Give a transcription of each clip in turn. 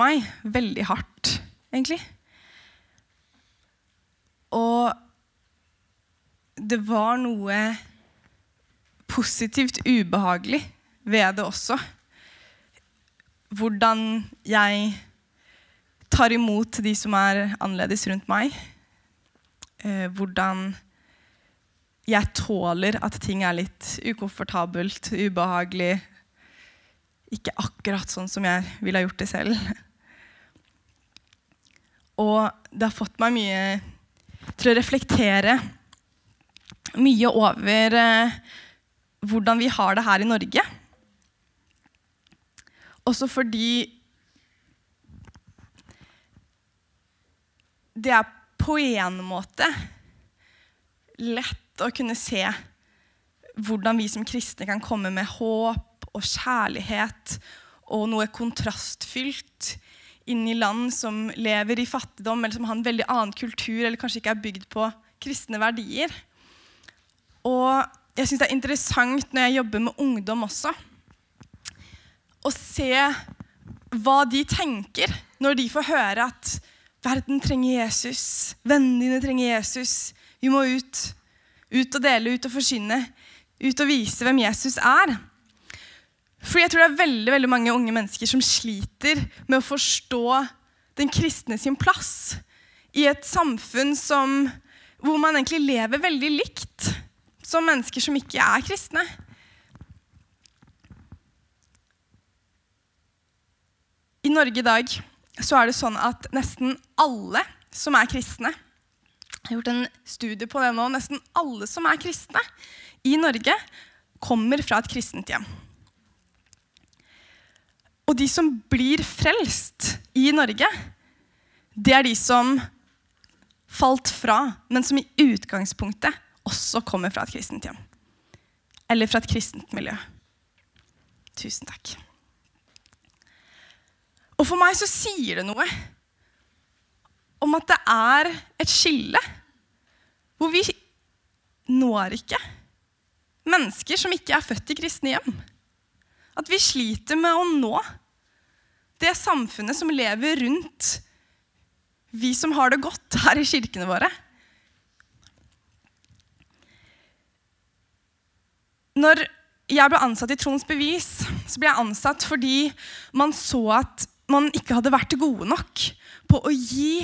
meg veldig hardt, egentlig. Og det var noe positivt ubehagelig ved det også. Hvordan jeg tar imot de som er annerledes rundt meg. Eh, hvordan jeg tåler at ting er litt ukomfortabelt, ubehagelig. Ikke akkurat sånn som jeg ville ha gjort det selv. Og det har fått meg mye til å reflektere mye over eh, hvordan vi har det her i Norge. Også fordi det er på en måte lett å kunne se hvordan vi som kristne kan komme med håp og kjærlighet og noe kontrastfylt inn i land som lever i fattigdom, eller som har en veldig annen kultur, eller kanskje ikke er bygd på kristne verdier. Og jeg syns det er interessant når jeg jobber med ungdom også, å se hva de tenker når de får høre at verden trenger Jesus, vennene dine trenger Jesus, vi må ut. Ut og dele, ut og forsyne, ut og vise hvem Jesus er. For jeg tror det er veldig, veldig mange unge mennesker som sliter med å forstå den kristne sin plass i et samfunn som, hvor man egentlig lever veldig likt som mennesker som ikke er kristne. I Norge i dag så er det sånn at nesten alle som er kristne Jeg har gjort en studie på det nå. Nesten alle som er kristne i Norge, kommer fra et kristent hjem. Og de som blir frelst i Norge, det er de som falt fra, men som i utgangspunktet også kommer fra et kristent hjem. Eller fra et kristent miljø. Tusen takk. Og for meg så sier det noe om at det er et skille hvor vi når ikke mennesker som ikke er født i kristne hjem. At vi sliter med å nå det samfunnet som lever rundt vi som har det godt her i kirkene våre. Når jeg ble ansatt i Trons Bevis, så ble jeg ansatt fordi man så at man ikke hadde vært gode nok på å gi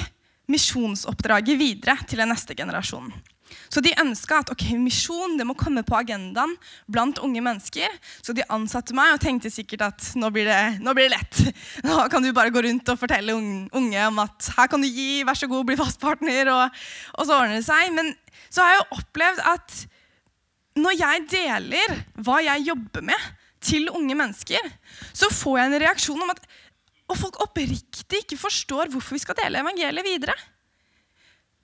misjonsoppdraget videre til den neste generasjonen. Så de ønska at ok, misjon det må komme på agendaen blant unge mennesker. Så de ansatte meg og tenkte sikkert at nå blir det, nå blir det lett. Nå kan du bare gå rundt og fortelle unge om at her kan du gi, vær så god, bli fastpartner, og, og så ordner det seg. Men så har jeg jo opplevd at når jeg deler hva jeg jobber med, til unge mennesker, så får jeg en reaksjon om at og folk oppriktig ikke forstår hvorfor vi skal dele evangeliet videre.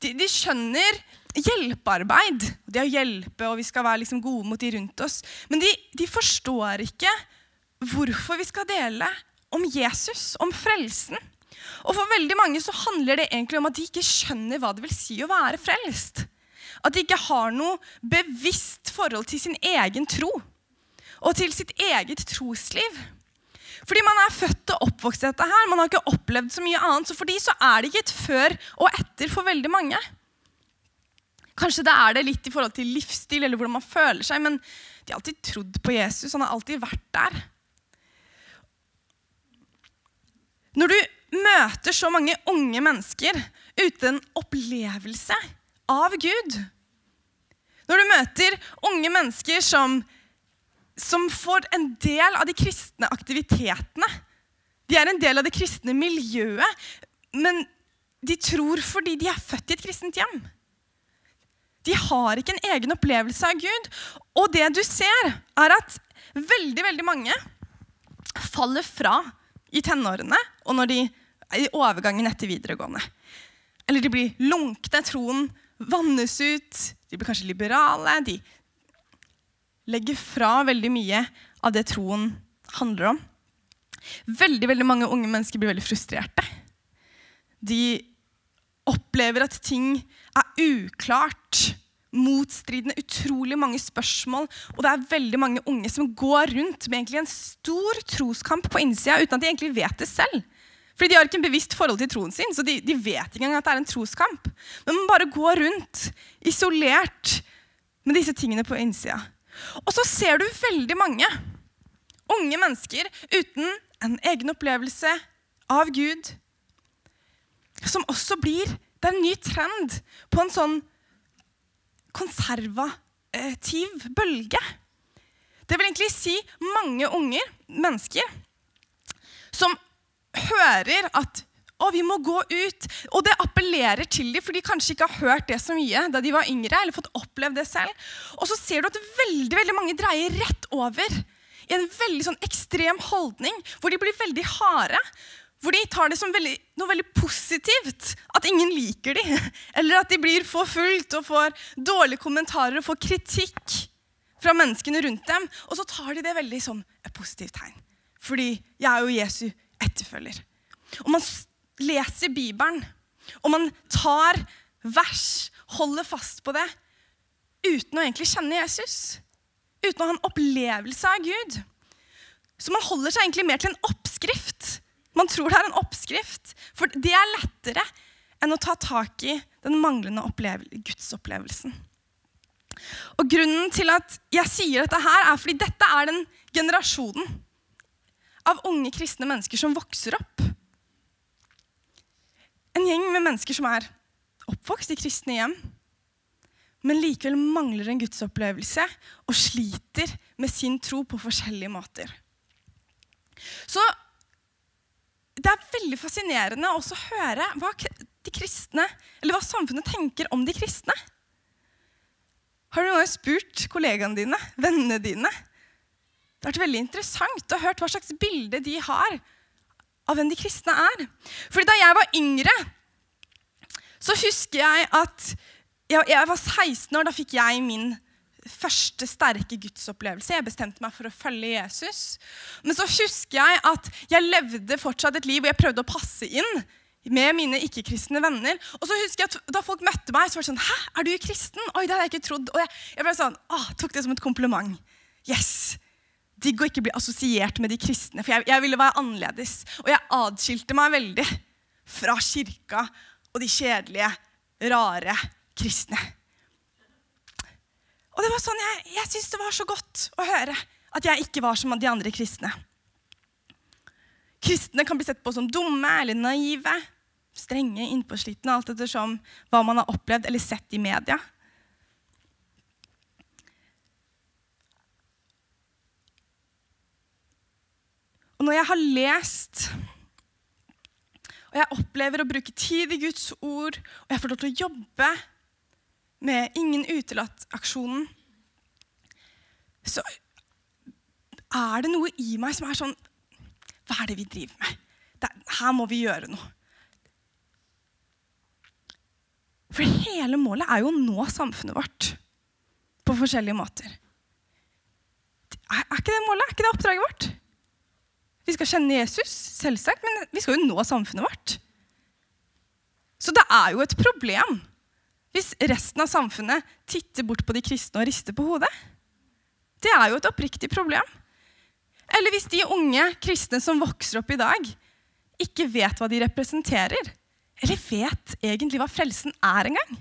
De, de skjønner hjelpearbeid, det å hjelpe, og vi skal være liksom gode mot de rundt oss. Men de, de forstår ikke hvorfor vi skal dele om Jesus, om frelsen. Og for veldig mange så handler det egentlig om at de ikke skjønner hva det vil si å være frelst. At de ikke har noe bevisst forhold til sin egen tro og til sitt eget trosliv. Fordi man er født og oppvokst i dette her. Man har ikke opplevd så mye annet. Så for de så er det ikke et før og etter for veldig mange. Kanskje det er det litt i forhold til livsstil eller hvordan man føler seg, men de har alltid trodd på Jesus. Han har alltid vært der. Når du møter så mange unge mennesker uten opplevelse av Gud Når du møter unge mennesker som som får en del av de kristne aktivitetene. De er en del av det kristne miljøet, men de tror fordi de er født i et kristent hjem. De har ikke en egen opplevelse av Gud. Og det du ser, er at veldig, veldig mange faller fra i tenårene og når de er i overgangen etter videregående. Eller de blir lunkne, troen vannes ut, de blir kanskje liberale, de legger fra veldig mye av det troen handler om. Veldig veldig mange unge mennesker blir veldig frustrerte. De opplever at ting uklart motstridende, utrolig mange spørsmål. Og det er veldig mange unge som går rundt med en stor troskamp på innsida uten at de egentlig vet det selv. Fordi de har ikke en bevisst forhold til troen sin, så de, de vet ikke engang at det er en troskamp. Men man bare går rundt isolert med disse tingene på innsida. Og så ser du veldig mange unge mennesker uten en egen opplevelse av Gud, som også blir Det er en ny trend på en sånn konservativ bølge. Det vil egentlig si mange unger, mennesker, som hører at å, vi må gå ut. Og det appellerer til dem, for de kanskje ikke har hørt det så mye da de var yngre. eller fått opplevd det selv. Og så ser du at veldig, veldig mange dreier rett over i en veldig sånn ekstrem holdning, hvor de blir veldig harde. Hvor de tar det som veldig, noe veldig positivt at ingen liker dem. Eller at de blir forfulgt og får dårlige kommentarer og får kritikk fra menneskene rundt dem. Og så tar de det veldig som et positivt tegn. Fordi jeg er jo Jesu etterfølger. Og man leser Bibelen, og man tar vers, holder fast på det, uten å egentlig kjenne Jesus. Uten å ha en opplevelse av Gud. Så man holder seg egentlig mer til en oppskrift man tror det er en oppskrift, for det er lettere enn å ta tak i den manglende gudsopplevelsen. Og Grunnen til at jeg sier dette, her er fordi dette er den generasjonen av unge kristne mennesker som vokser opp. En gjeng med mennesker som er oppvokst i kristne hjem, men likevel mangler en gudsopplevelse og sliter med sin tro på forskjellige måter. Så det er veldig fascinerende også å høre hva kristne, hva samfunnet tenker om de kristne. Har du noen gang spurt kollegaene dine, vennene dine? Det har vært veldig interessant å høre hva slags bilde de har av hvem de kristne er. Fordi Da jeg var yngre, så husker jeg at jeg, jeg var 16 år. Da fikk jeg min første sterke gudsopplevelse. Jeg bestemte meg for å følge Jesus. Men så husker jeg at jeg levde fortsatt et liv hvor jeg prøvde å passe inn med mine ikke-kristne venner. Og så husker jeg at Da folk møtte meg, så var det sånn Hæ, er du kristen? Oi, det hadde jeg ikke trodd. Og jeg, jeg ble sånn, åh, tok det som et kompliment. Yes! Digg å ikke bli assosiert med de kristne, for jeg, jeg ville være annerledes. Og jeg adskilte meg veldig fra kirka og de kjedelige, rare kristne. Og det var sånn, Jeg, jeg syntes det var så godt å høre at jeg ikke var som de andre kristne. Kristne kan bli sett på som dumme eller naive, strenge, innpåslitne, alt ettersom hva man har opplevd eller sett i media. Og når jeg har lest og jeg opplever å bruke tid i Guds ord, og jeg får lov til å jobbe med Ingen utelatt-aksjonen, så er det noe i meg som er sånn Hva er det vi driver med? Det, her må vi gjøre noe. For hele målet er jo å nå samfunnet vårt på forskjellige måter. Er, er ikke det målet? Er ikke det oppdraget vårt? Vi skal kjenne Jesus, selvsagt, men vi skal jo nå samfunnet vårt. Så det er jo et problem hvis resten av samfunnet titter bort på de kristne og rister på hodet? Det er jo et oppriktig problem. Eller hvis de unge kristne som vokser opp i dag, ikke vet hva de representerer, eller vet egentlig hva frelsen er engang,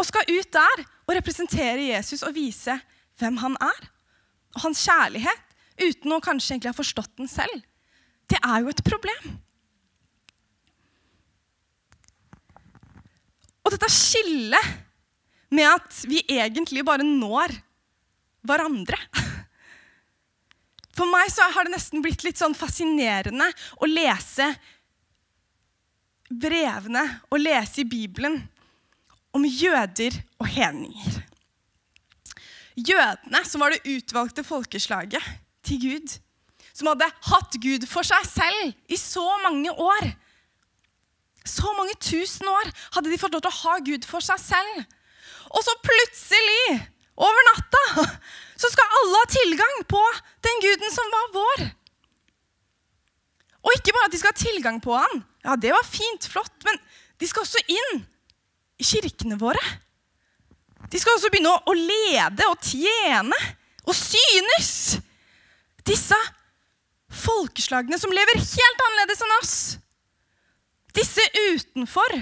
og skal ut der og representere Jesus og vise hvem han er, og hans kjærlighet, uten å kanskje egentlig ha forstått den selv, det er jo et problem. Og dette skillet med at vi egentlig bare når hverandre For meg så har det nesten blitt litt sånn fascinerende å lese brevene og lese i Bibelen om jøder og hedninger. Jødene, som var det utvalgte folkeslaget til Gud, som hadde hatt Gud for seg selv i så mange år så mange tusen år hadde de fått lov til å ha Gud for seg selv. Og så plutselig, over natta, så skal alle ha tilgang på den guden som var vår. Og ikke bare at de skal ha tilgang på han. Ja, det var fint, flott, men de skal også inn i kirkene våre. De skal også begynne å, å lede og tjene og synes. Disse folkeslagene som lever helt annerledes enn oss. Disse utenfor.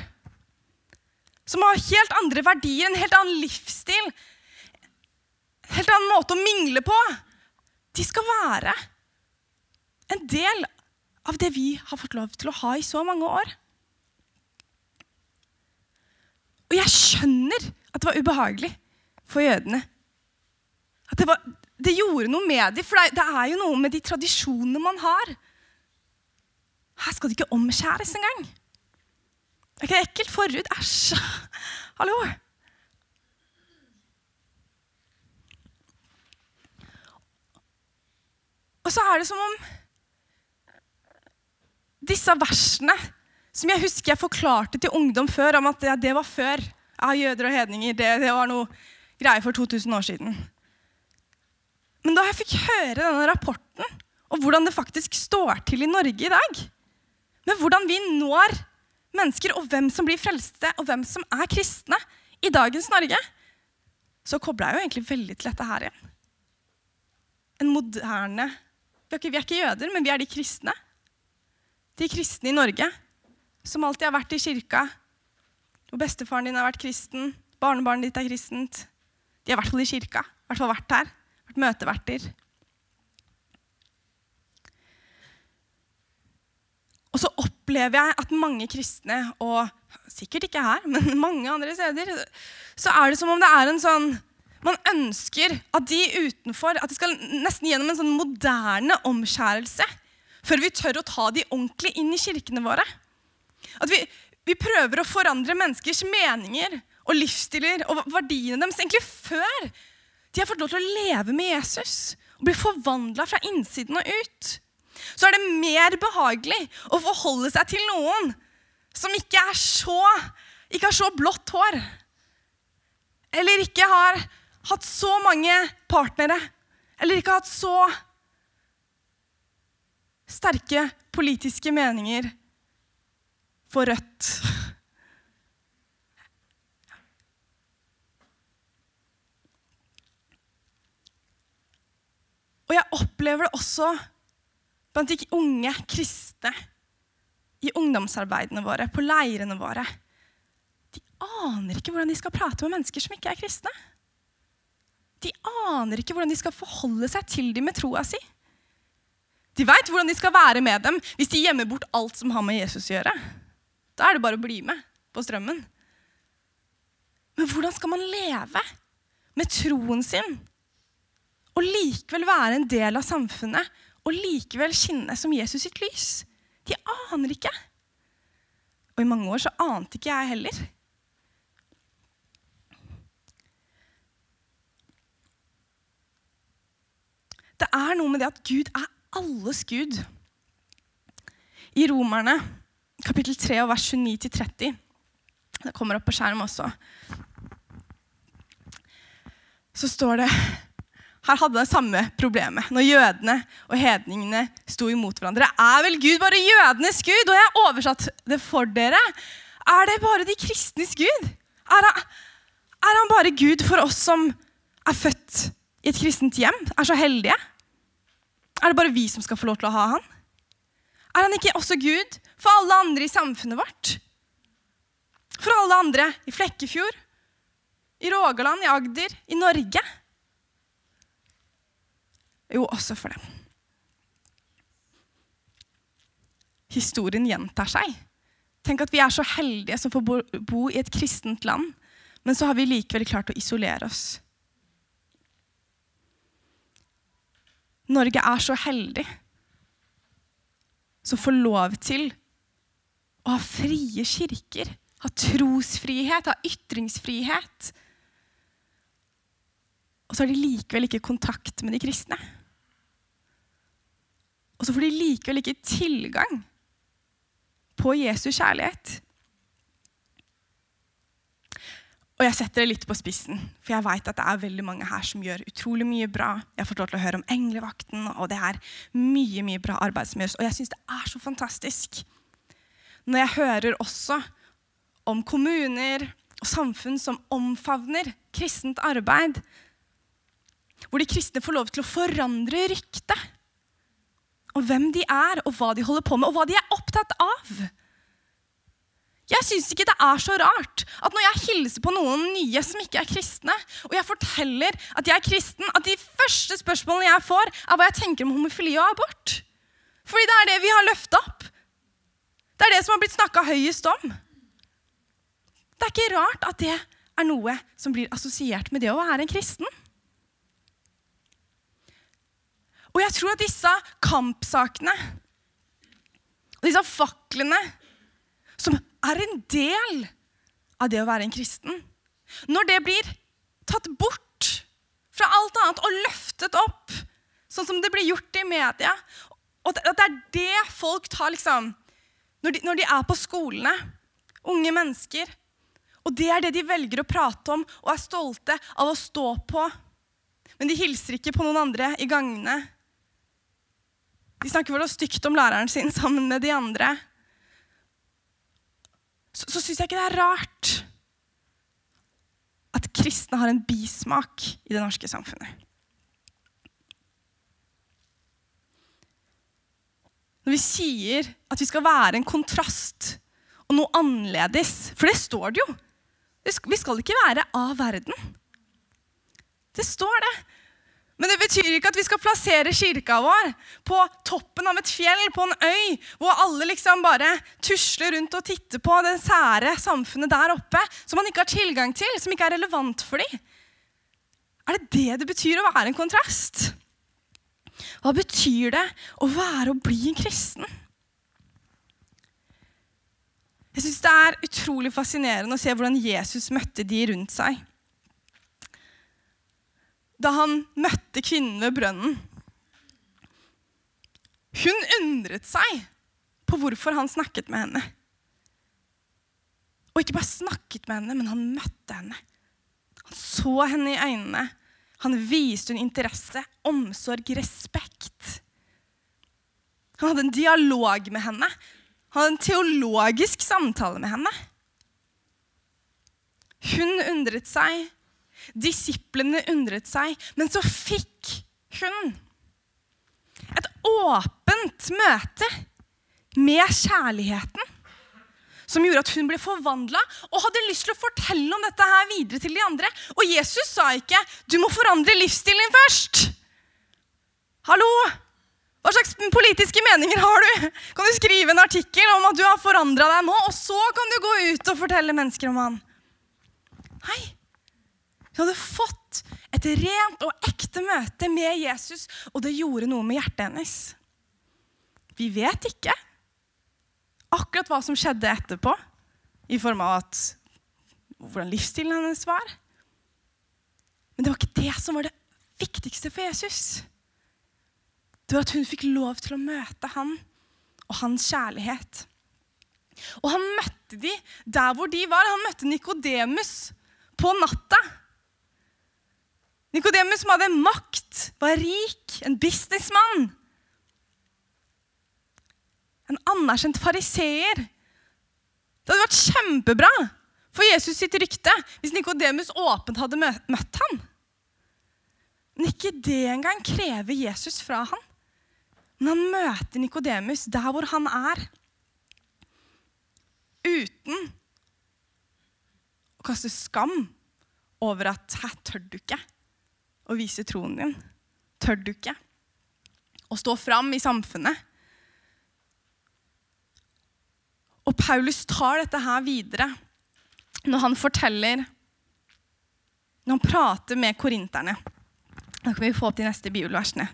Som har helt andre verdier, en helt annen livsstil. En helt annen måte å mingle på. De skal være en del av det vi har fått lov til å ha i så mange år. Og jeg skjønner at det var ubehagelig for jødene. At det, var, det gjorde noe med dem, for det er jo noe med de tradisjonene man har. Her skal det ikke omskjæres engang. Er ikke ekkelt? Forhud? Æsj! Hallo! Og så er det som om disse versene som jeg husker jeg forklarte til ungdom før, om at det, det var før. Ja, jøder og hedninger, det, det, var noe greier for 2000 år siden. Men da jeg fikk høre denne rapporten, og hvordan det faktisk står til i Norge i dag, med hvordan vi når mennesker, og hvem som blir frelste, og hvem som er kristne i dagens Norge, så kobla jeg jo egentlig veldig til dette her igjen. En moderne vi er, ikke, vi er ikke jøder, men vi er de kristne. De kristne i Norge som alltid har vært i kirka. Og bestefaren din har vært kristen, barnebarnet ditt er kristent. De har i hvert fall i kirka. I hvert fall vært her. Vært møteverter. Og så opplever jeg at mange kristne, og sikkert ikke her, men mange andre steder, så er det som om det er en sånn man ønsker at de utenfor at de skal nesten gjennom en sånn moderne omskjærelse før vi tør å ta de ordentlig inn i kirkene våre. At vi, vi prøver å forandre menneskers meninger og livsstiler og verdiene deres egentlig før de har fått lov til å leve med Jesus og bli forvandla fra innsiden og ut. Så er det mer behagelig å forholde seg til noen som ikke, så, ikke har så blått hår. Eller ikke har hatt så mange partnere. Eller ikke har hatt så sterke politiske meninger for Rødt. Og jeg opplever det også blant de unge kristne i ungdomsarbeidene våre, på leirene våre. De aner ikke hvordan de skal prate med mennesker som ikke er kristne. De aner ikke hvordan de skal forholde seg til dem med troa si. De veit hvordan de skal være med dem hvis de gjemmer bort alt som har med Jesus å gjøre. Da er det bare å bli med på strømmen. Men hvordan skal man leve med troen sin og likevel være en del av samfunnet og likevel skinne som Jesus sitt lys? De aner ikke. Og i mange år så ante ikke jeg heller. Det er noe med det at Gud er alles Gud. I Romerne kapittel 3 vers 29-30 Det kommer opp på skjerm også. Så står det her hadde det samme problemet når jødene og hedningene sto imot hverandre. Er vel Gud bare jødenes gud? Og jeg har oversatt det for dere. Er det bare de kristnes gud? Er han, er han bare Gud for oss som er født i et kristent hjem? Er så heldige? Er det bare vi som skal få lov til å ha han? Er han ikke også Gud for alle andre i samfunnet vårt? For alle andre i Flekkefjord, i Rogaland, i Agder, i Norge? Jo, også for dem. Historien gjentar seg. Tenk at vi er så heldige som får bo i et kristent land, men så har vi likevel klart å isolere oss. Norge er så heldig som får lov til å ha frie kirker, ha trosfrihet, ha ytringsfrihet. Og så har de likevel ikke kontakt med de kristne. Og så får de likevel ikke tilgang på Jesu kjærlighet. Og jeg setter det litt på spissen, for jeg vet at det er veldig mange her som gjør utrolig mye bra. Jeg fått lov til å høre om englevakten, og det er mye mye bra arbeid som gjøres. Og jeg syns det er så fantastisk når jeg hører også om kommuner og samfunn som omfavner kristent arbeid. Hvor de kristne får lov til å forandre ryktet. Og hvem de er, og hva de holder på med, og hva de er opptatt av. Jeg syns ikke det er så rart at når jeg hilser på noen nye som ikke er kristne, og jeg forteller at jeg er kristen, at de første spørsmålene jeg får, er hva jeg tenker om homofili og abort. Fordi det er det vi har løfta opp. Det er det som har blitt snakka høyest om. Det er ikke rart at det er noe som blir assosiert med det å være en kristen. Og jeg tror at disse kampsakene disse faklene som er en del av det å være en kristen. Når det blir tatt bort fra alt annet og løftet opp, sånn som det blir gjort i media, og At det er det folk tar liksom når de, når de er på skolene, unge mennesker, og det er det de velger å prate om og er stolte av å stå på, men de hilser ikke på noen andre i gangene. De snakker vel stygt om læreren sin sammen med de andre så, så syns jeg ikke det er rart at kristne har en bismak i det norske samfunnet. Når vi sier at vi skal være en kontrast og noe annerledes, for det står det jo. Vi skal ikke være av verden. Det står det. Men det betyr ikke at vi skal plassere kirka vår på toppen av et fjell, på en øy, hvor alle liksom bare tusler rundt og titter på det sære samfunnet der oppe som man ikke har tilgang til, som ikke er relevant for dem. Er det det det betyr å være en kontrast? Hva betyr det å være og bli en kristen? Jeg syns det er utrolig fascinerende å se hvordan Jesus møtte de rundt seg da han møtte kvinnen ved brønnen. Hun undret seg på hvorfor han snakket med henne. Og ikke bare snakket med henne, men han møtte henne. Han så henne i øynene. Han viste hun interesse, omsorg, respekt. Han hadde en dialog med henne. Han hadde en teologisk samtale med henne. Hun undret seg Disiplene undret seg, men så fikk hun et åpent møte med kjærligheten. Som gjorde at hun ble forvandla og hadde lyst til å fortelle om dette her videre til de andre. Og Jesus sa ikke 'du må forandre livsstilen din først'. Hallo! Hva slags politiske meninger har du? Kan du skrive en artikkel om at du har forandra deg nå, og så kan du gå ut og fortelle mennesker om han? Nei. Hun hadde fått et rent og ekte møte med Jesus, og det gjorde noe med hjertet hennes. Vi vet ikke akkurat hva som skjedde etterpå, i form av at, hvordan livsstilen hennes var. Men det var ikke det som var det viktigste for Jesus. Det var at hun fikk lov til å møte han og hans kjærlighet. Og han møtte de der hvor de var. Han møtte Nikodemus på natta. Nikodemus som hadde makt, var rik, en businessmann. En anerkjent fariseer. Det hadde vært kjempebra for Jesus sitt rykte hvis Nikodemus åpent hadde møtt ham. Men ikke det engang krever Jesus fra ham. Men han møter Nikodemus der hvor han er. Uten å kaste skam over at 'her tør du ikke' å vise troen din? Tør du ikke å stå fram i samfunnet? Og Paulus tar dette her videre når han forteller Når han prater med korinterne. Da kan vi få opp de neste bibelversene.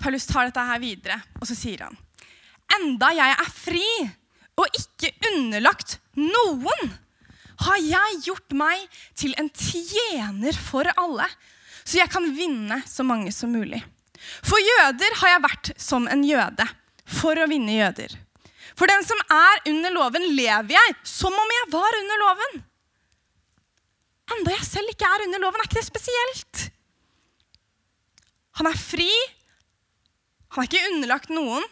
Paulus tar dette her videre, og så sier han Enda jeg er fri og ikke underlagt noen, har jeg gjort meg til en tjener for alle så jeg kan vinne så mange som mulig. For jøder har jeg vært som en jøde for å vinne jøder. For den som er under loven, lever jeg som om jeg var under loven. Enda jeg selv ikke er under loven, er ikke det spesielt. Han er fri. Han er ikke underlagt noen.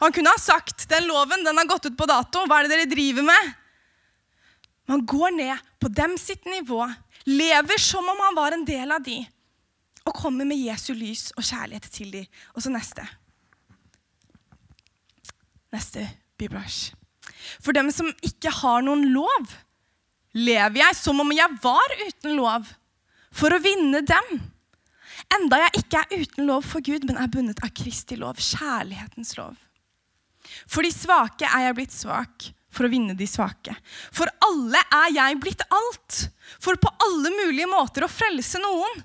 Han kunne ha sagt den loven den har gått ut på dato. Hva er det dere driver med? Man går ned på dem sitt nivå, lever som om han var en del av de, og kommer med Jesu lys og kjærlighet til de. Og så neste. Neste bibelvers. For dem som ikke har noen lov, lever jeg som om jeg var uten lov, for å vinne dem. Enda jeg ikke er uten lov for Gud, men er bundet av Kristi lov, kjærlighetens lov. For de svake er jeg blitt svak, for å vinne de svake. For alle er jeg blitt alt, for på alle mulige måter å frelse noen.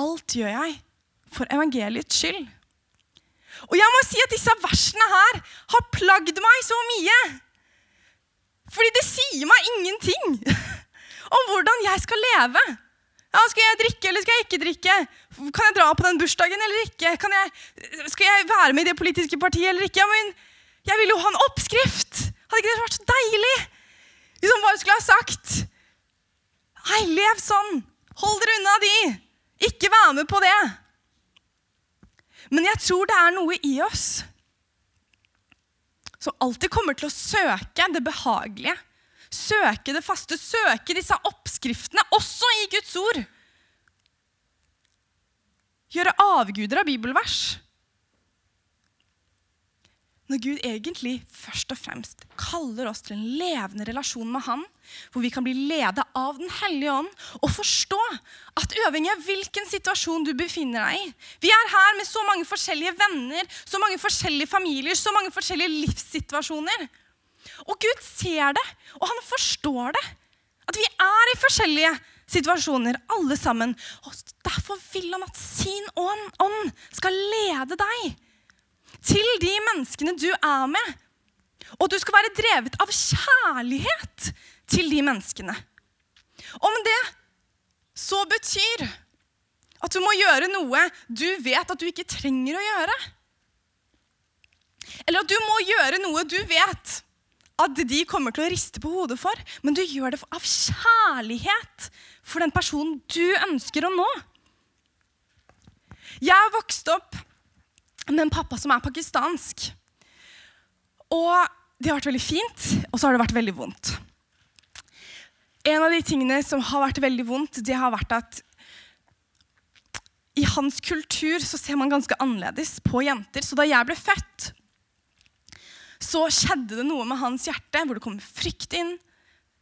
Alt gjør jeg for evangeliets skyld. Og jeg må si at disse versene her har plagd meg så mye. Fordi det sier meg ingenting om hvordan jeg skal leve. Ja, skal jeg drikke eller skal jeg ikke drikke? Kan jeg dra på den bursdagen eller ikke? Jeg, skal jeg være med i det politiske partiet eller ikke? Ja, Men jeg ville jo ha en oppskrift! Hadde ikke det vært så deilig? Liksom hva jeg skulle ha sagt. Nei, lev sånn! Hold dere unna de! Ikke vær med på det. Men jeg tror det er noe i oss som alltid kommer til å søke det behagelige søke det faste, søke disse oppskriftene, også i Guds ord. Gjøre avguder av bibelvers. Når Gud egentlig først og fremst kaller oss til en levende relasjon med Han, hvor vi kan bli ledet av Den hellige ånd og forstå at uavhengig av hvilken situasjon du befinner deg i Vi er her med så mange forskjellige venner, så mange forskjellige familier, så mange forskjellige livssituasjoner. Og Gud ser det, og han forstår det. At vi er i forskjellige situasjoner, alle sammen. Og Derfor vil han at sin ånd skal lede deg til de menneskene du er med. Og du skal være drevet av kjærlighet til de menneskene. Om det så betyr at du må gjøre noe du vet at du ikke trenger å gjøre. Eller at du må gjøre noe du vet at de kommer til å riste på hodet for, men du gjør det av kjærlighet for den personen du ønsker å nå. Jeg har vokst opp med en pappa som er pakistansk. Og det har vært veldig fint, og så har det vært veldig vondt. En av de tingene som har vært veldig vondt, det har vært at i hans kultur så ser man ganske annerledes på jenter. Så da jeg ble født, så skjedde det noe med hans hjerte, hvor det kom frykt inn,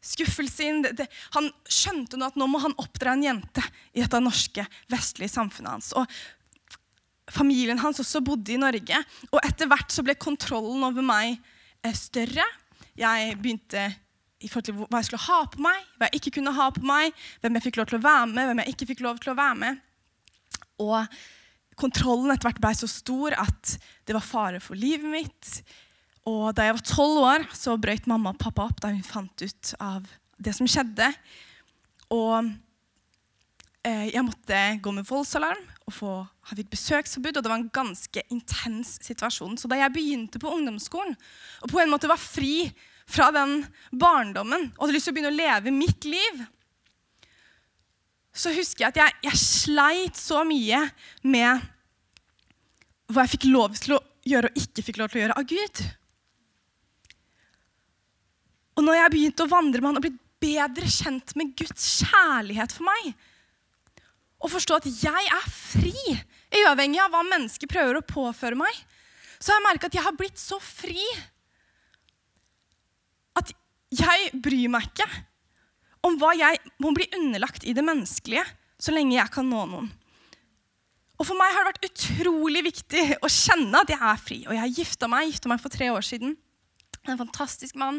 skuffelse inn. Det, det, han skjønte nå at nå må han oppdra en jente i dette norske, vestlige samfunnet hans. Og familien hans også bodde i Norge. Og etter hvert så ble kontrollen over meg eh, større. Jeg begynte i forhold til hva jeg skulle ha på meg, hva jeg ikke kunne ha på meg, hvem jeg fikk lov til å være med, hvem jeg ikke fikk lov til å være med. Og kontrollen etter hvert ble så stor at det var fare for livet mitt. Og da jeg var tolv år, så brøt mamma og pappa opp da hun fant ut av det som skjedde. Og eh, jeg måtte gå med voldsalarm og få, ha fikk besøksforbud. Og det var en ganske intens situasjon. Så da jeg begynte på ungdomsskolen og på en måte var fri fra den barndommen og hadde lyst til å begynne å leve mitt liv, så husker jeg at jeg, jeg sleit så mye med hva jeg fikk lov til å gjøre og ikke fikk lov til å gjøre av Gud. Og når jeg begynte å vandre med han og blitt bedre kjent med Guds kjærlighet for meg, og forstå at jeg er fri, uavhengig av hva mennesker prøver å påføre meg, så har jeg merka at jeg har blitt så fri at jeg bryr meg ikke om hva jeg må bli underlagt i det menneskelige, så lenge jeg kan nå noen. Og For meg har det vært utrolig viktig å kjenne at jeg er fri. Og jeg har gifta meg, meg for tre år siden. En fantastisk mann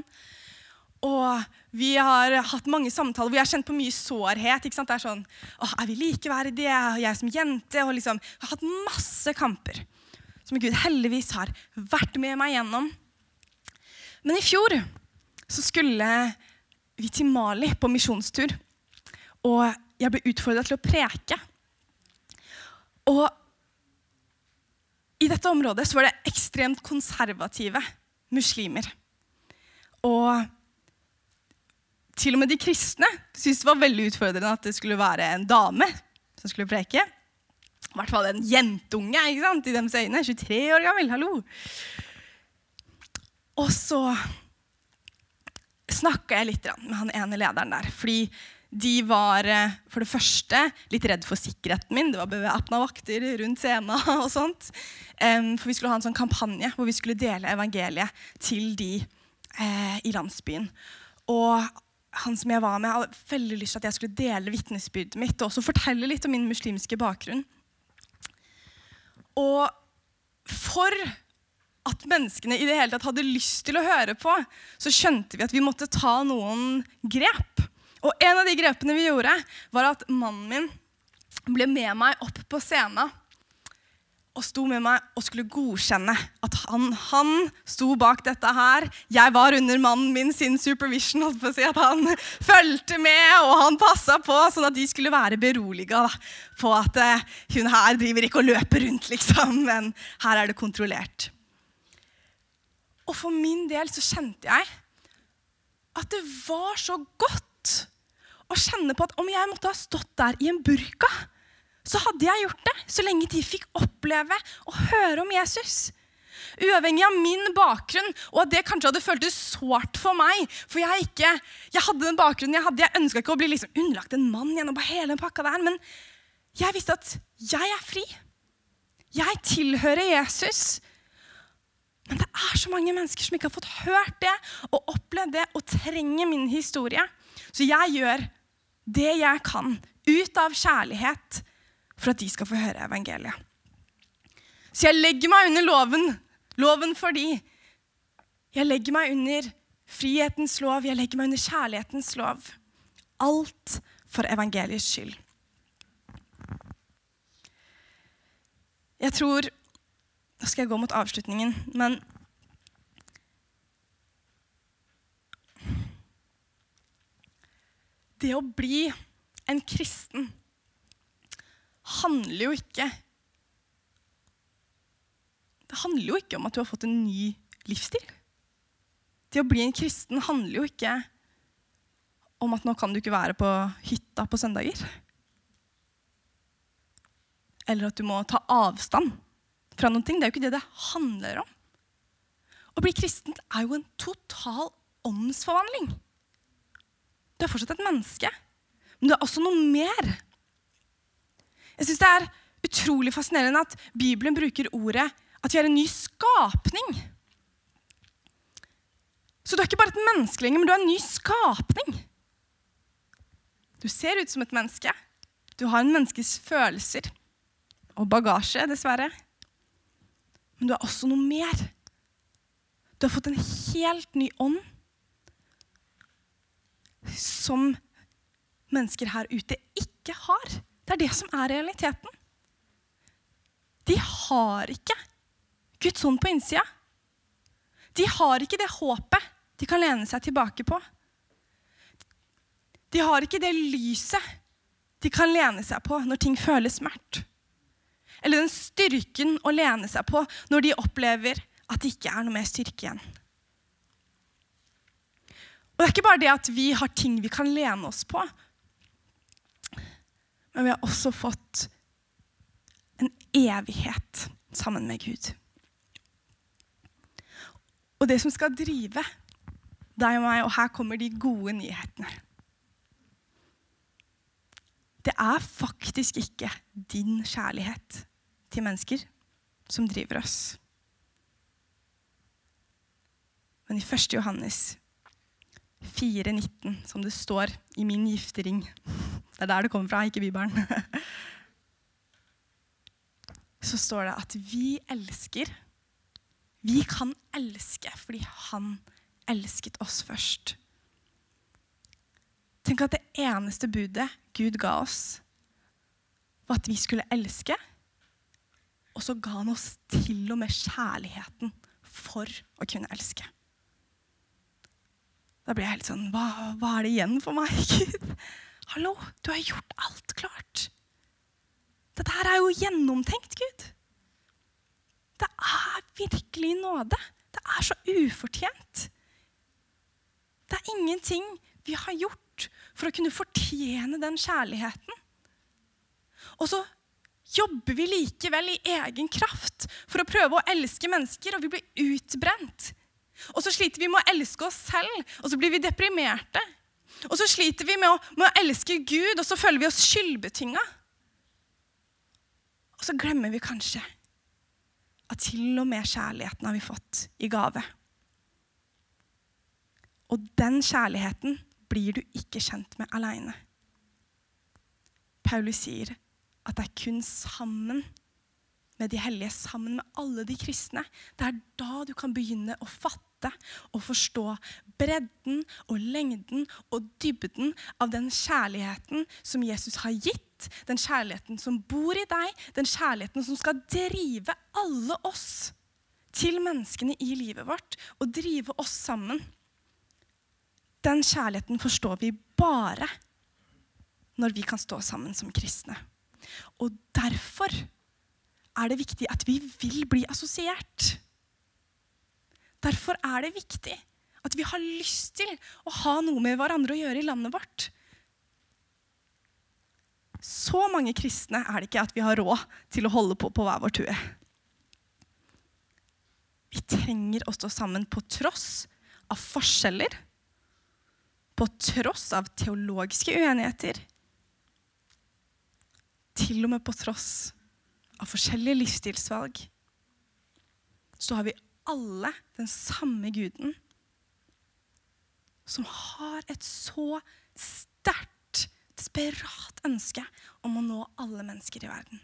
og vi har hatt mange samtaler hvor jeg har kjent på mye sårhet. ikke sant? Det Er sånn, Åh, er vi likeverdige? Jeg som jente og liksom, Jeg har hatt masse kamper som Gud heldigvis har vært med meg gjennom. Men i fjor så skulle vi til Mali på misjonstur. Og jeg ble utfordra til å preke. Og i dette området så var det ekstremt konservative muslimer. Og til og med de kristne syntes det var veldig utfordrende at det skulle være en dame som skulle preke. I hvert fall en jentunge ikke sant, i deres øyne. 23 år gammel. Hallo. Og så snakka jeg litt med han ene lederen der. Fordi de var eh, for det første litt redd for sikkerheten min. Det var bevæpna vakter rundt scenen. og sånt. For vi skulle ha en sånn kampanje hvor vi skulle dele evangeliet til de eh, i landsbyen. Og han som jeg var med, hadde veldig lyst til at jeg skulle dele vitnesbyrdet mitt og også fortelle litt om min muslimske bakgrunn. Og for at menneskene i det hele tatt hadde lyst til å høre på, så skjønte vi at vi måtte ta noen grep. Og en av de grepene vi gjorde, var at mannen min ble med meg opp på scenen og sto med meg og skulle godkjenne at han, han sto bak dette her. Jeg var under mannen min sin supervision, holdt på å si, at han fulgte med og han passa på, sånn at de skulle være beroliga på at eh, hun her driver ikke og løper rundt, liksom, men her er det kontrollert. Og for min del så kjente jeg at det var så godt å kjenne på at om jeg måtte ha stått der i en burka, så hadde jeg gjort det. Så lenge de fikk oppleve og høre om Jesus. Uavhengig av min bakgrunn, og at det kanskje hadde føltes sårt for meg. For jeg, ikke, jeg hadde den bakgrunnen jeg hadde. Jeg ønska ikke å bli liksom underlagt en mann gjennom hele den pakka der. Men jeg visste at jeg er fri. Jeg tilhører Jesus. Men det er så mange mennesker som ikke har fått hørt det og opplevd det og trenger min historie. Så jeg gjør det jeg kan ut av kjærlighet for at de skal få høre evangeliet. Så jeg legger meg under loven, loven for de. jeg legger meg under frihetens lov, jeg legger meg under kjærlighetens lov. Alt for evangeliets skyld. Jeg tror nå skal jeg gå mot avslutningen, men Det å bli en kristen handler jo ikke Det handler jo ikke om at du har fått en ny livsstil. Det å bli en kristen handler jo ikke om at nå kan du ikke være på hytta på søndager. Eller at du må ta avstand fra noen ting. Det er jo ikke det det handler om. Å bli kristen er jo en total åndsforvandling. Du er fortsatt et menneske, men du er også noe mer. Jeg synes Det er utrolig fascinerende at Bibelen bruker ordet at vi er en ny skapning. Så du er ikke bare et menneske lenger, men du er en ny skapning. Du ser ut som et menneske. Du har en menneskes følelser og bagasje, dessverre. Men du er også noe mer. Du har fått en helt ny ånd som mennesker her ute ikke har. Det er det som er realiteten. De har ikke Guds ånd på innsida. De har ikke det håpet de kan lene seg tilbake på. De har ikke det lyset de kan lene seg på når ting føles mørkt. Eller den styrken å lene seg på når de opplever at det ikke er noe mer styrke igjen. Og Det er ikke bare det at vi har ting vi kan lene oss på, men vi har også fått en evighet sammen med Gud. Og det som skal drive deg og meg, og her kommer de gode nyhetene Det er faktisk ikke din kjærlighet til mennesker som driver oss. Men i 1. Johannes 4,19, som det står i min giftering Det er der det kommer fra, ikke Bibelen. Så står det at vi elsker. Vi kan elske fordi han elsket oss først. Tenk at det eneste budet Gud ga oss, var at vi skulle elske og så ga han oss til og med kjærligheten for å kunne elske. Da blir jeg helt sånn hva, hva er det igjen for meg, Gud? Hallo, du har gjort alt klart. Dette her er jo gjennomtenkt, Gud. Det er virkelig nåde. Det er så ufortjent. Det er ingenting vi har gjort for å kunne fortjene den kjærligheten. Og så jobber vi likevel i egen kraft for å prøve å elske mennesker, og vi blir utbrent. Og så sliter vi med å elske oss selv, og så blir vi deprimerte. Og så sliter vi med å, med å elske Gud, og så føler vi oss skyldbetynga. Og så glemmer vi kanskje at til og med kjærligheten har vi fått i gave. Og den kjærligheten blir du ikke kjent med aleine. Paulus sier at det er kun sammen med de hellige, sammen med alle de kristne, det er da du kan begynne å fatte og forstå bredden og lengden og dybden av den kjærligheten som Jesus har gitt, den kjærligheten som bor i deg, den kjærligheten som skal drive alle oss til menneskene i livet vårt og drive oss sammen. Den kjærligheten forstår vi bare når vi kan stå sammen som kristne. Og derfor er det viktig at vi vil bli assosiert. Derfor er det viktig at vi har lyst til å ha noe med hverandre å gjøre i landet vårt. Så mange kristne er det ikke at vi har råd til å holde på på hver vår tue. Vi trenger å stå sammen på tross av forskjeller, på tross av teologiske uenigheter, til og med på tross av forskjellige livsstilsvalg. Så har vi alle den samme guden som har et så sterkt, desperat ønske om å nå alle mennesker i verden.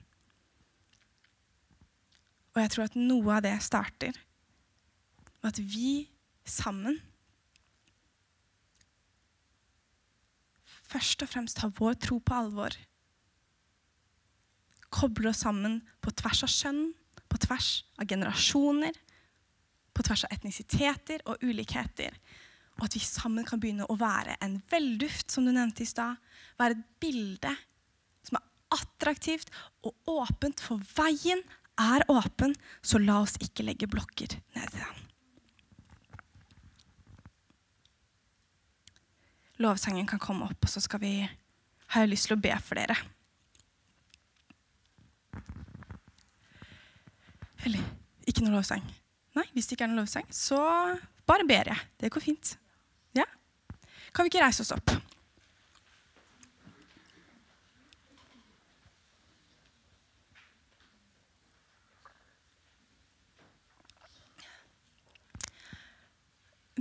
Og jeg tror at noe av det starter med at vi sammen først og fremst har vår tro på alvor. Kobler oss sammen på tvers av kjønn, på tvers av generasjoner, på tvers av etnisiteter og ulikheter. Og at vi sammen kan begynne å være en velduft, som du nevnte i stad. Være et bilde som er attraktivt og åpent, for veien er åpen, så la oss ikke legge blokker ned i den. Lovsangen kan komme opp, og så skal vi, har jeg lyst til å be for dere. Eller ikke noe lovsang. Nei, hvis det ikke er noen lovsang, så bare ber jeg. Det går fint. Ja? Kan vi ikke reise oss opp?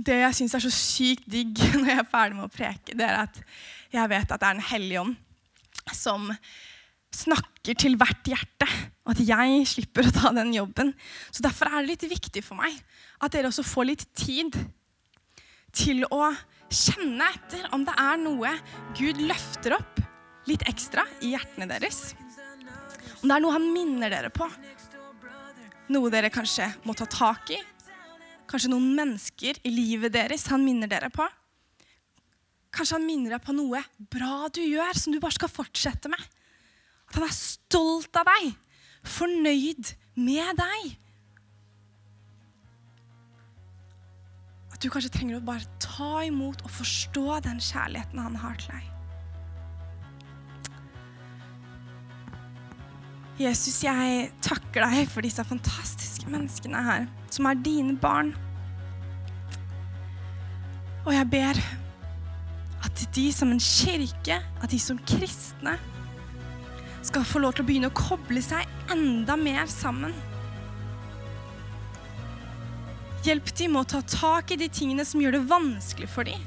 Det jeg syns er så sykt digg når jeg er ferdig med å preke, det er at jeg vet at det er Den hellige ånd som snakker til hvert hjerte, og at jeg slipper å ta den jobben. Så Derfor er det litt viktig for meg at dere også får litt tid til å kjenne etter om det er noe Gud løfter opp litt ekstra i hjertene deres. Om det er noe han minner dere på. Noe dere kanskje må ta tak i. Kanskje noen mennesker i livet deres han minner dere på. Kanskje han minner deg på noe bra du gjør, som du bare skal fortsette med. Han er stolt av deg, fornøyd med deg. At du kanskje trenger å bare ta imot og forstå den kjærligheten han har til deg. Jesus, jeg takker deg for disse fantastiske menneskene her, som er dine barn. Og jeg ber at de som en kirke, at de som kristne, skal få lov til å begynne å koble seg enda mer sammen. Hjelp dem med å ta tak i de tingene som gjør det vanskelig for dem.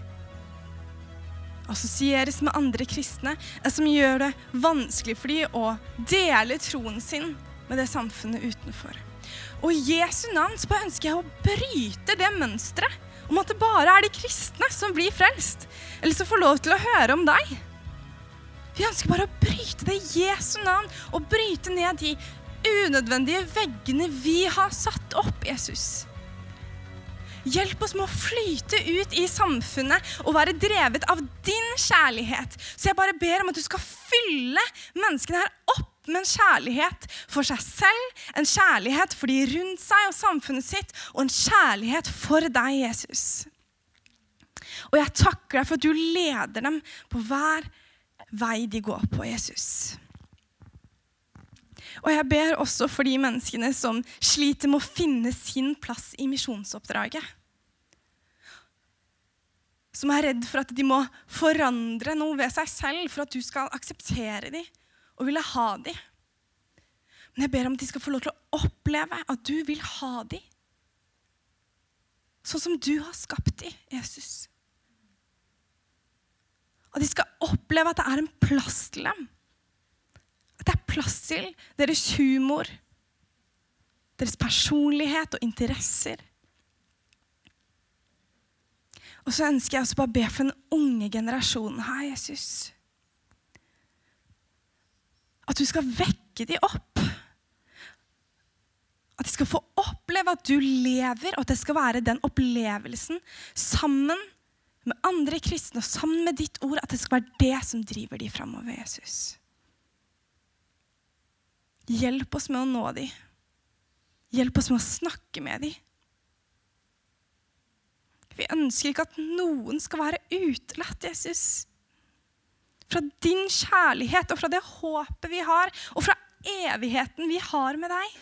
Assosieres med andre kristne, som gjør det vanskelig for dem å dele troen sin med det samfunnet utenfor. Og i Jesu navn så bare ønsker jeg å bryte det mønsteret om at det bare er de kristne som blir frelst, eller som får lov til å høre om deg. Vi ønsker bare å bryte det i Jesu navn og bryte ned de unødvendige veggene vi har satt opp, Jesus. Hjelp oss med å flyte ut i samfunnet og være drevet av din kjærlighet. Så jeg bare ber om at du skal fylle menneskene her opp med en kjærlighet for seg selv, en kjærlighet for de rundt seg og samfunnet sitt, og en kjærlighet for deg, Jesus. Og jeg takker deg for at du leder dem på hver vei de går på, Jesus. Og jeg ber også for de menneskene som sliter med å finne sin plass i misjonsoppdraget. som er redd for at de må forandre noe ved seg selv for at du skal akseptere dem og ville ha dem. Men jeg ber om at de skal få lov til å oppleve at du vil ha dem. Sånn som du har skapt dem, Jesus. At de skal oppleve at det er en plass til dem. At det er plass til deres humor, deres personlighet og interesser. Og så ønsker jeg også bare å be for den unge generasjonen her, Jesus. At du skal vekke dem opp. At de skal få oppleve at du lever, og at det skal være den opplevelsen sammen med andre kristne og sammen med ditt ord, at det skal være det som driver dem framover, Jesus. Hjelp oss med å nå dem. Hjelp oss med å snakke med dem. Vi ønsker ikke at noen skal være utelatt, Jesus. Fra din kjærlighet og fra det håpet vi har, og fra evigheten vi har med deg.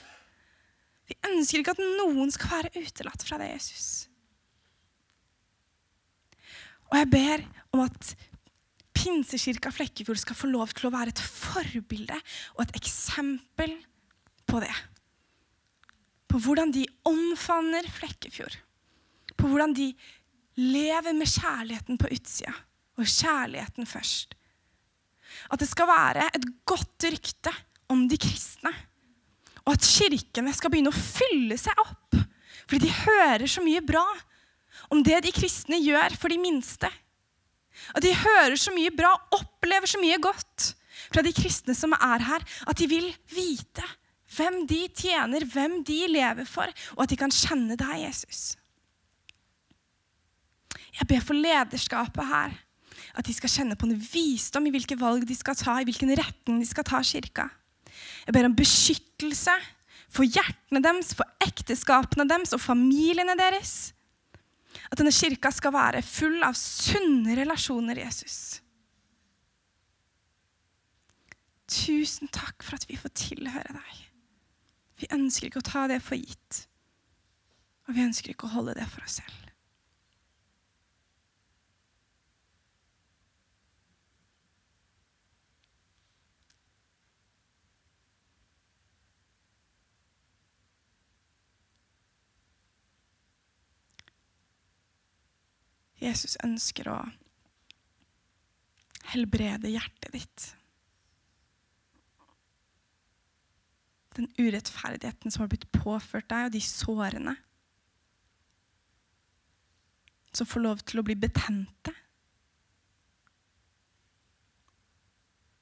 Vi ønsker ikke at noen skal være utelatt fra det, Jesus. Og jeg ber om at Pinsekirka Flekkefjord skal få lov til å være et forbilde og et eksempel på det. På hvordan de omfavner Flekkefjord på hvordan de lever med kjærligheten på utsida, og kjærligheten først. At det skal være et godt rykte om de kristne. Og at kirkene skal begynne å fylle seg opp. Fordi de hører så mye bra om det de kristne gjør for de minste. At de hører så mye bra, opplever så mye godt fra de kristne som er her, at de vil vite hvem de tjener, hvem de lever for, og at de kan kjenne deg, Jesus. Jeg ber for lederskapet her. At de skal kjenne på en visdom i hvilke valg de skal ta, i hvilken retning de skal ta kirka. Jeg ber om beskyttelse for hjertene deres, for ekteskapene deres og familiene deres. At denne kirka skal være full av sunne relasjoner, Jesus. Tusen takk for at vi får tilhøre deg. Vi ønsker ikke å ta det for gitt. Og vi ønsker ikke å holde det for oss selv. Jesus ønsker å helbrede hjertet ditt. Den urettferdigheten som har blitt påført deg, og de sårene som får lov til å bli betente.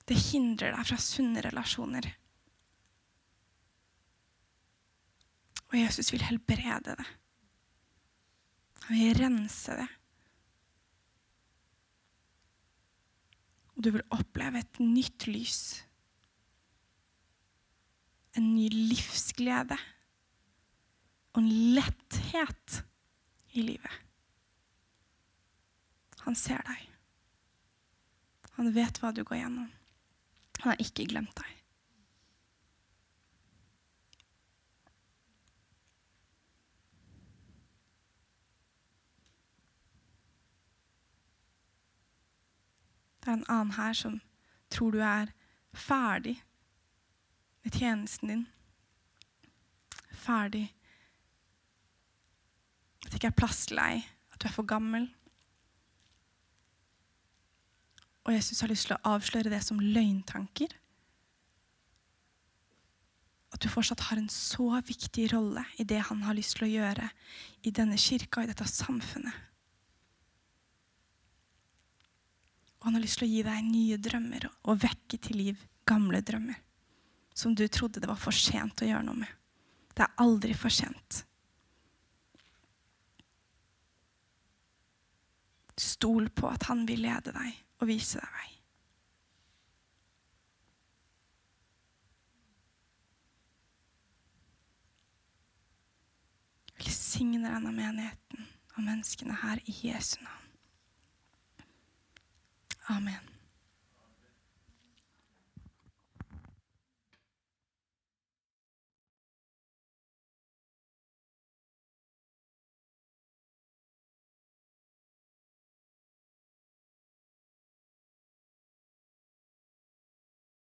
Det hindrer deg fra sunne relasjoner. Og Jesus vil helbrede det. Han vil rense det. Og du vil oppleve et nytt lys. En ny livsglede. Og en letthet i livet. Han ser deg. Han vet hva du går gjennom. Han har ikke glemt deg. Det er en annen her som tror du er ferdig med tjenesten din. Ferdig. At det ikke er plass til deg, at du er for gammel. Og Jesus har lyst til å avsløre det som løgntanker. At du fortsatt har en så viktig rolle i det han har lyst til å gjøre i denne kirka og i dette samfunnet. Og han har lyst til å gi deg nye drømmer og vekke til liv gamle drømmer. Som du trodde det var for sent å gjøre noe med. Det er aldri for sent. Stol på at han vil lede deg og vise deg vei. Velsigne denne menigheten og menneskene her i Jesu navn. Amen.